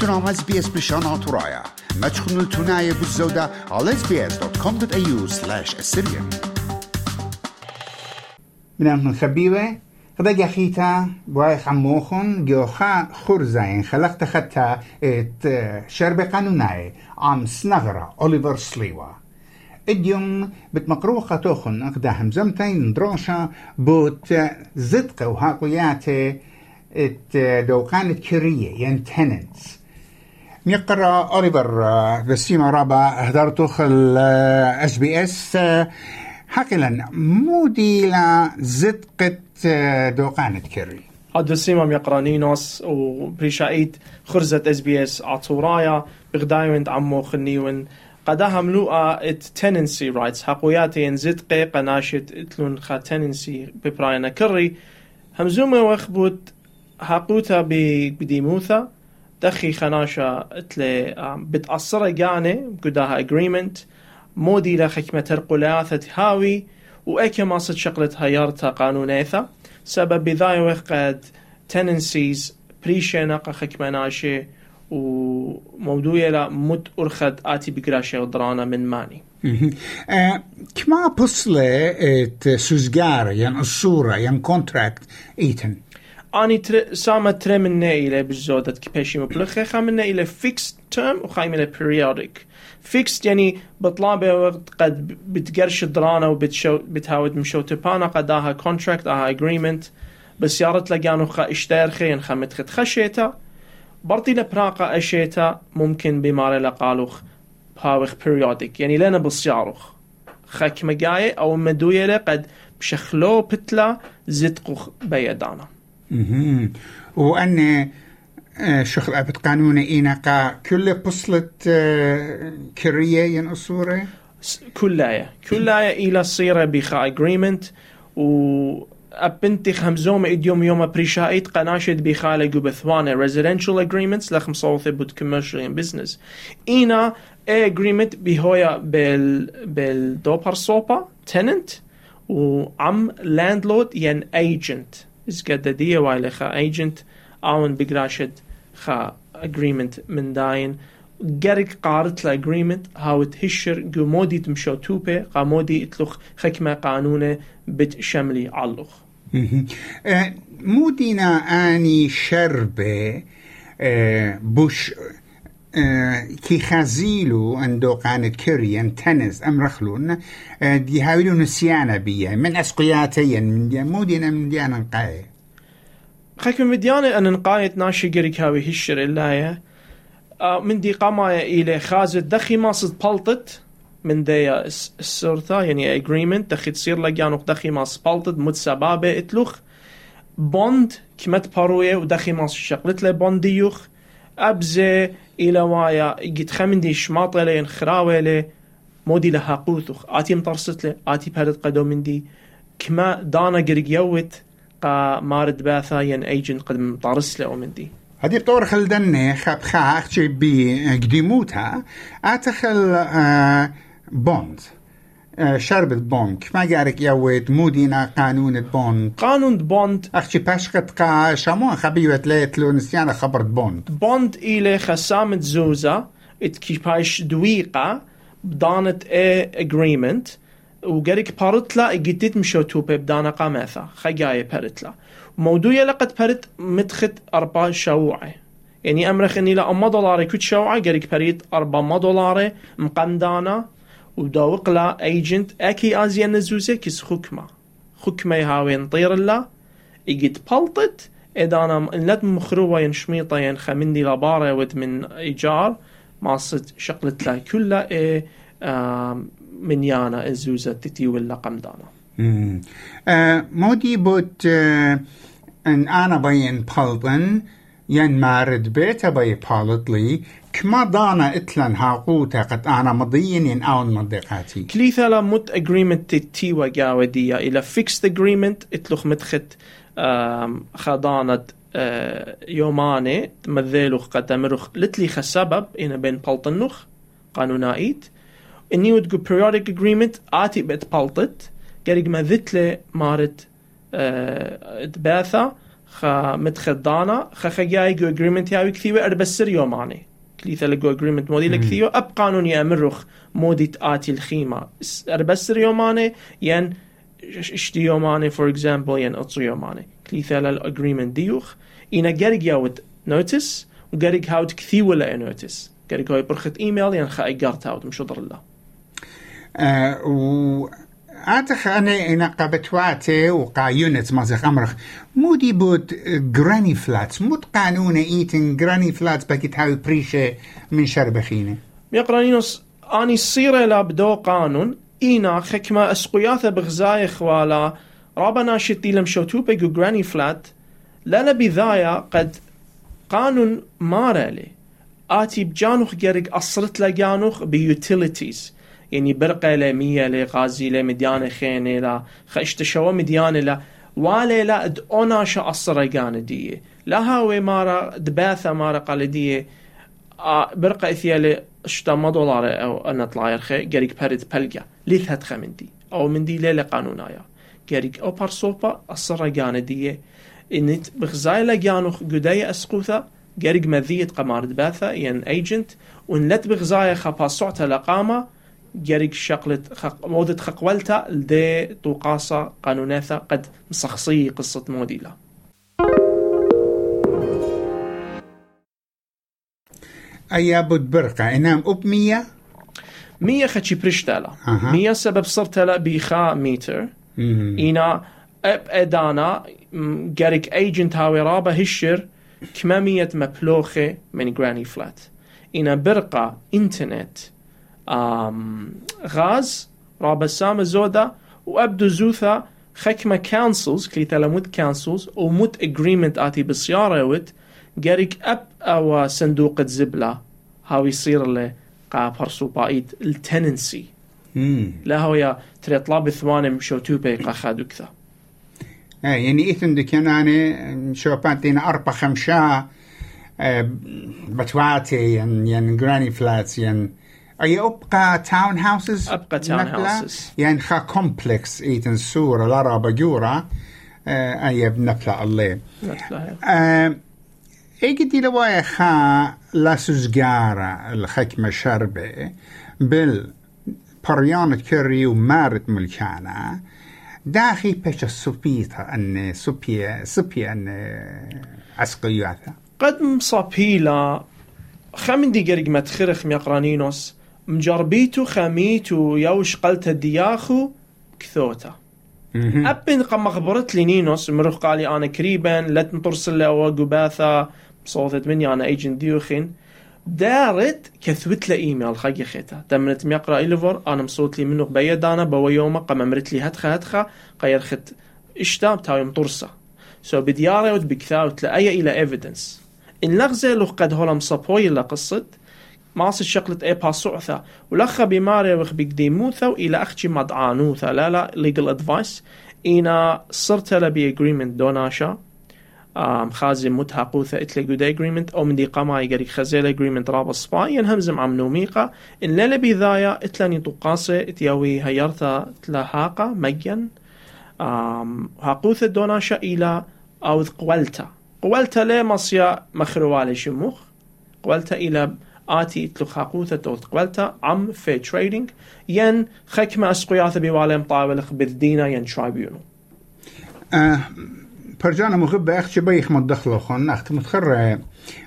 تنام اس بي اس بشان ترايا ما تشخنوا التناية بالزودة على sbs.com.au slash assyrian من خبيبة غدا خيتا بوايخ عموخن جوخا خرزين خلقت خطا ات شرب قانوناي. عم سنغرة أوليفر سليوا. اديوم بتمقروخة توخن اقدا همزمتين دروشة بوت زدقة وهاقوياتي ات دوقان كرية ين تننس نقرأ أوليفر بسيما رابا هدرتوخ الاس بي إس حقلا مودي لا زدقة دوقان كري هاد السيما يقرانينوس وبريشايت خرزة إس بي إس عطورايا بغدايوند عمو خنيون قداها ملوءة إت تننسي رايتس. حقوياتي ان زدقة قناشت إتلون خا تننسي ببراينا كري همزومة وخبوت حقوتا بديموثا. دخي خناشا اتلي بتأثر جاني قداها اجريمنت مودي لخكمة ترقلاثة هاوي وأكي ما صد شقلت هيارتا قانونيثا سبب بذاي قد تننسيز بريشينا خكمة ناشي وموضوع لا مت أرخد آتي بقراشي ودرانا من ماني. أه كما بصلة سوزجار ين الصورة ين كونتراكت إيتن. اني تر... ساما ترى منا إلى بالزودة كبشي مبلغ خامنا إلى فيكس تيرم وخايم إلى بيريودك فيكس يعني بطلابه وقت قد بتقرش درانا وبتشو بتهاود مشو تبانا قداها كونتراكت أها اجريمنت بس يارت لقانو خا اشتير خين خمت خد خشيتا برطي لبراقة اشيتا ممكن بماري لقالوخ هاوخ بيريودك يعني لنا بصياروخ خاك مقاية أو مدوية قد بشخلو بتلا زدقوخ بيدانا وأن شغل أبد قانون إينقا كل بصلة كرية ينقصورة كلاية كلاية إلى صيرة بخا اجريمنت و أبنتي خمزوم إديوم يوم بريشايت قناشد بخالة قبثوانة residential agreements لخم صوثي بود commercial and business. إينا agreement بهويا بال بالدوبر صوبا tenant وعم landlord ين agent. إزقددية وايلة خا agent آون بقراشد خا agreement من داين قرق قارت لا agreement هاو تهشر قو مودي تمشو توبي قا مودي اتلوخ خكمة قانونة بت شملي علوخ مودينا اني شربة بوش كي خازيلو اندو قانت كريان تنس أم رخلون دي هاولو نسيانا بيا من اسقياتين من دي مودينا من ديانا نقاي خاك من مديانة ان نقاية ناشي قريك هاوي هشر اللاية من دي قامايا إلى خازت دخي ما صد بلطت من دي السرطة يعني agreement دخي تصير لقيانو دخي ما سبلطت مد سبابة إتلوخ. بوند كمت باروية ودخي ما شقلت له بونديوخ. أبزة إلى وايا قد خمن دي شماطة لين خراوة له مودي لها قوثوخ آتي مطرست له آتي بهرد قدو من دي كما دانا قرق يوت قا مارد باثا ين ايجنت قد مطرس له من دي هذه بطور خلدني خاب خاخ بي قديموتها آتخل آه بوند. آه شربت بوند ما قارك يوت مودينا قانون بوند قانون بوند أخشي باشقت قا شامون خبيوت ليت لو نسيانا خبرت بوند بوند إلى خسامة زوزة. اتكيباش دويقة. بدانت اي اجريمنت وقالك بارتلا اجتت مشو توبي بدانا قامثا خجاية بارتلا. موضوع لقد بارت متخت أربع شوعة يعني أمرخ إني لا أما دولاري كنت شوعة قالك بريت أربع ما دولاري مقندانا. وداوق لا ايجنت اكي ازيا نزوزة كيس خكمة. خكمة هاوي نطير لا اجت بلطت. اذا أنا نلت مخروبة ين شميطة ين خمندي لبارة ود من ايجار. ما صد شقلت لا كلها إيه من يانا الزوزة تتي ولا قمدانا مودي بوت ان آنا بين بلطن. ين مارد بيتا بي بالطلي كما دانا اتلن هاقوتا قد آنا مضيين ين آون مضيقاتي. كليثا لا مت اجريمنت تتي وقاودية إلى فيكست اجريمنت إتلوخ متخت خضانة يوماني تمذيلوخ قد امرخ لتلي خسبب أنا بين بلطنوخ قانونايت اني ودقو periodic agreement آتي بيت بلطت قريق ما ذتلي مارت تباثا خا متخدانا خا خجاي جو اجريمنت ياوي كثيوة اربسر يوماني. كليثة لجو اجريمنت مودي لكثيوة أب قانون يامرخ مودي تآتي الخيمة. اربسر يوماني ين اشتي يوماني فور اكزامبل ين اتصو يوماني كليثة للاجريمنت ديوخ. إنا جرق ياوت نوتس وجرق هاوت كثيوة لأ نوتس جرق هاي برخت ايميل ين خا ايجارت هاوت مشودر الله. آه و أعتقد أنا إن قبتواتي وقايونت مازخ أمرخ مودي بود جراني فلاتس مود قانون إيتن جراني فلاتس بكت هاوي بريشة من شربخينة ميقرانينوس اني صيرة لا بدو قانون اينا خكما اسقياثة بغزاي خوالا رابنا شتي لم شوتوبة جو جراني فلات لا لا بذايا قد قانون مارالي آتي بجانوخ جرق أصرت لجانوخ بيوتيليتيز يعني برقة لا مية لا غازي لا مديانة خينة لا. خشتشوا مديانة لا والي لا اد اوناشا أصرة جانة دي لا هاوي مارا دباثة مارا قال آه برقة إثيالي اشتا ما دولار أو أنا طلع يرخي جاريك بارد بلجا ليث هتخا من دي أو من دي ليلة قانونايا جاريك أو بارسوبا أصرة جانة دي انت بغزايلا جانو قدايا اسقوثا جاريك مذية قمار دباثة ين ايجنت ونلت بغزايا خا صعتا جاريك شقلت خق... مودة خقولتا لدي طوقاسة قانوناثا قد مصخصي قصة موديلا. أيا بود برقة إنام أب مية؟ مية خدشي برشتالا. أها. مية سبب صرتلا بيخا ميتر. إينا أب أدانا م، جاريك أيجنت هاوي رابا هشر كمامية مبلوخة من جراني فلات. إنا برقة إنترنت آم غاز رابا سامة زودا وأبدو زوثا خكمة كانسلز كليتا لمود كانسلز وموت اجريمنت آتي بالسيارة وت جاريك أب أو صندوق الزبلة. هاو يصير له قا برسو بايد التننسي. لا هو يا تري طلاب الثواني مشو توبي قا خادو كذا. آه يعني إيثن دي كان أنا شو بانتين أربع خمسة آه بتواتي ين ين جراني فلاتس ين أي أبقى تاون هاوسز أبقى town houses. يعني خا كومبلكس إيثن سورة لارا بجورة أي بنفلا الله ايجدي لوايا خا لا سوزجارة الخكمة شربة بال بريان كري ومارت ملكانا داخي بيش السوبيتا ان سوبيا سوبيا ان عسقياتا قد مصابيلا خمن دي قرق متخرخ ميقرانينوس مجربيتو خميتو يوش قلت الدياخو كثوتا. أبن قم خبرت لي نينوس مروح قالي أنا كريبا لا تنطرسل أو قباثة صوتت مني أنا ايجنت ديوخين. دارت كثوت له إيميل خاقي خيتا. دمنت ميقرا إليفور أنا مصوت لي منو بيد أنا بوا يوما قم أمرت لي هتخا هتخا قير خت اشتاب تاوي مطرسة سو بديارة ود بكثاوت لأي إلى ايفيدنس إن لغزة لو قد هولا مصابوي إلا قصة ماس شقلت اي باسوعثا ولخا بماري وخ بقديموثا إلى أختي مدعانوثا لا لا legal advice. إنا صرت لبي agreement دوناشا آم خازي متحقوثا اتلي جود agreement. أو من دي قما يقري خزيل agreement رابا سبا ينهمزم عم نوميقا. إن لا لبي ذايا اتلاني طقاسة اتياوي هيرثا تلاحاقا مجن آم هاقوثا دوناشا إلى أو قولتا قولتا لي مصيا مخروالي شموخ. قولتا إلى آتي اتلو خاقوثة تو قولتا عم في تريدينج ين خكمة اسقياثة بوالي مطاولخ بالدينا ين ترايبيونو آه برجانا مغبة أختي بيخ مدخلو خون أخت متخر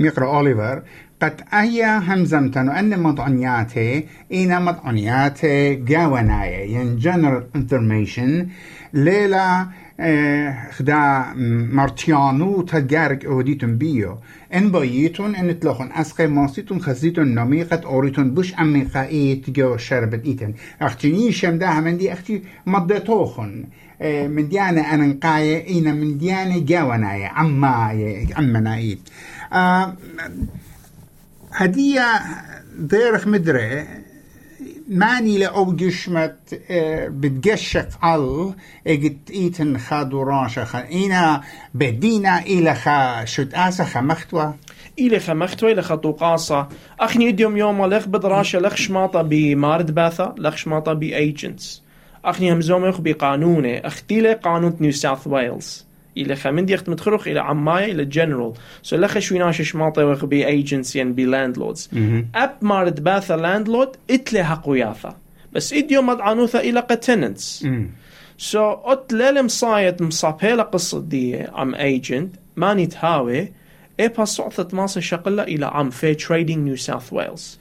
ميقرا أوليفر قد أيا همزمتن أن مضعنياتي إنا مضعنياتي جاونايا ين جنرال انفورميشن ليلة آه، خدا مارتيانو تجارك أوديتون بيو. إن بايتون إن تلاخون أسقي ماسيتون خزيتون نميقة أوريتون بوش أميقا إيت جو شربت إيتن. أختي نيشم ده من دي أختي مضيتوخن آه، من ديانة أنا نقاية إينا من ديانة جاونايا عمايا عمنا آه هدية ديرخ مدري ماني لأو جشمت آه، بتجشق على اجت ايتن خادو راشا خا اينا بدينا إلى خا شد اسا خا مختوى إلى خمختو إلى خطوقاصة أخني إديوم يوم لخ بدراشة لخ شماطة بمارد باثا لخ شماطة بأيجنتس أخني همزوم يخ بقانونه أختيلة قانون نيو ساوث ويلز إلى خمن ديخت متخرخ إلى عماية إلى جنرال سو لخ شويناش شماطة وخ بي ايجنسي بي لاندلوردز أب مارد باثا لاندلورد إتلي حقوياثا بس إديو مدعانوثا إلى قتننتس سو أت للم صايت مصابيلا قصة دي أم ايجنت ماني تهاوي. إيه صعثت ماسة شقلة إلى عم في تريدينج نيو ساوث ويلز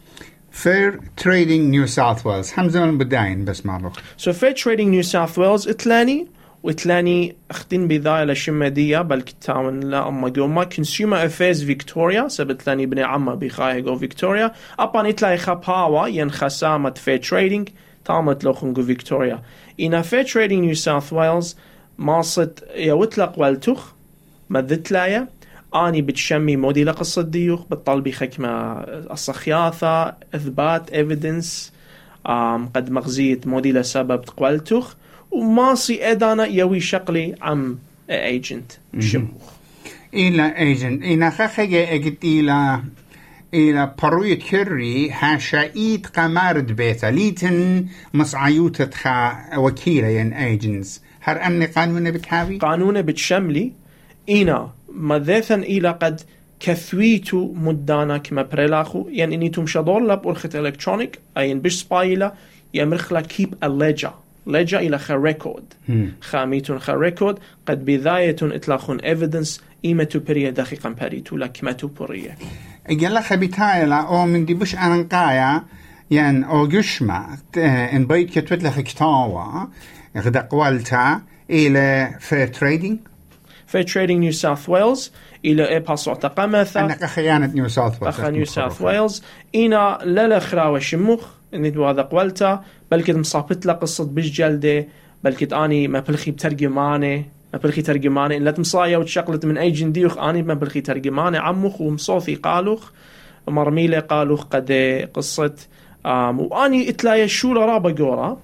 فير تريدينج نيو ساوث ويلز حمزة من بداين بس بخ سو في تريدينج نيو ساوث ويلز إتلاني. وتلاني أختين بذايا لشمدية بل كتاون لا اما قوما كونسيومر افيرز فيكتوريا سبت لاني بني عما بخاي جو فيكتوريا أبان اتلاي خباوا ين خسامة في تريدينج تامت لوخن جو فيكتوريا إنا في تريدينج نيو ساوث ويلز ماصت يوتلق والتخ مذتلايا آني بتشمي مودي لقصة ديوخ بتطلبي خكمة الصخياثة إثبات ايفيدنس قد مغزيت مودي لسبب تقوالتوخ وماسي أدانا يوي شقلي عم ايجنت شموخ. إلى ايجنت إنا خخجة اجت إلى إلى بروية كري هاشايت قمارد بيتا. ليتن مصعيوت خا وكيلة ين ايجنتس هر أمني قانون بتحاوي قانون بتشملي. إنا مذاثا إلى قد كثويتو مدانا كما بريلاخو. يعني إني تمشدور لب أرخت إلكترونيك أين بش سبايلا يمرخلا كيب الليجا لجا إلى خا ريكورد خاميتون خا ريكورد قد بذاية إطلاقون إيفيدنس إيمتو بريا دقيقا بريتو لكمتو بريا يلا خبيتاي لا أو من دي بش أنقايا ين أو جشما ان بيت كتبت لك كتاوا غدا قوالتا إلى فير تريدينج في تريدينج نيو ساوث ويلز إلى إيه باسو تقامثا أنك خيانة نيو ساوث ويلز أخا نيو ساوث ويلز إنا لا خراوة شموخ دو هذا قولتا بل كد مصابت له قصة بش جلدة بل كد أني ما بلخي بترجماني ما بلخي ترجماني إن لا تمصايا وتشقلت من أي جنديوخ أني ما بلخي ترجماني عمخ ومصوفي قالوخ مرميلة قالوخ قد قصة آم وأني إتلايا شورا رابا جورا.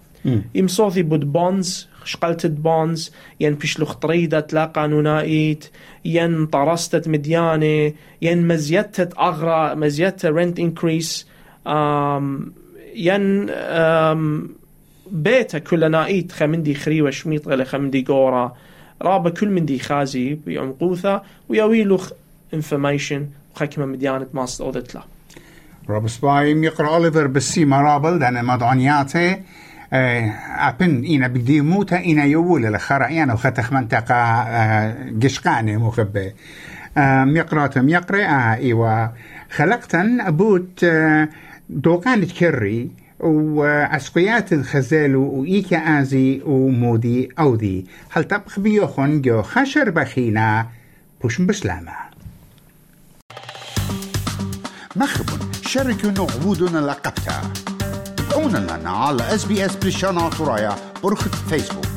يمصوثي بود بونز شقلتت بونز ين بشلوخ طريدة لا قانونايت ين طرستت مديانة ين مزيتت أغرى مزيتت رنت انكريس ين بيتا كل نايت خمندي خريوة شميط غلي خمندي قورا رابا كل مندي خازي بيعمقوثا ويويلوخ انفورميشن وخكمة مديانة ماست أودتلا روب سبايم يقرأ أوليفر بسي مرابل دانا مدعنياتي أبن إنا بدي موتا إنا يقول لخرا يعني وختخ منطقة قشقاني مخبي يقرأ تم يقرأ إيوا. خلقتن أبوت دوقان تكري وعسقيات الخزالو وإيكا آزي ومودي أودي هل تبخ بيوخن جو خشر بخينا بوش بسلامة. مخبن شاركوا نغبودنا لقبتها تابعونا لنا على اس بي اس بريشانا ترايا برخة فيسبوك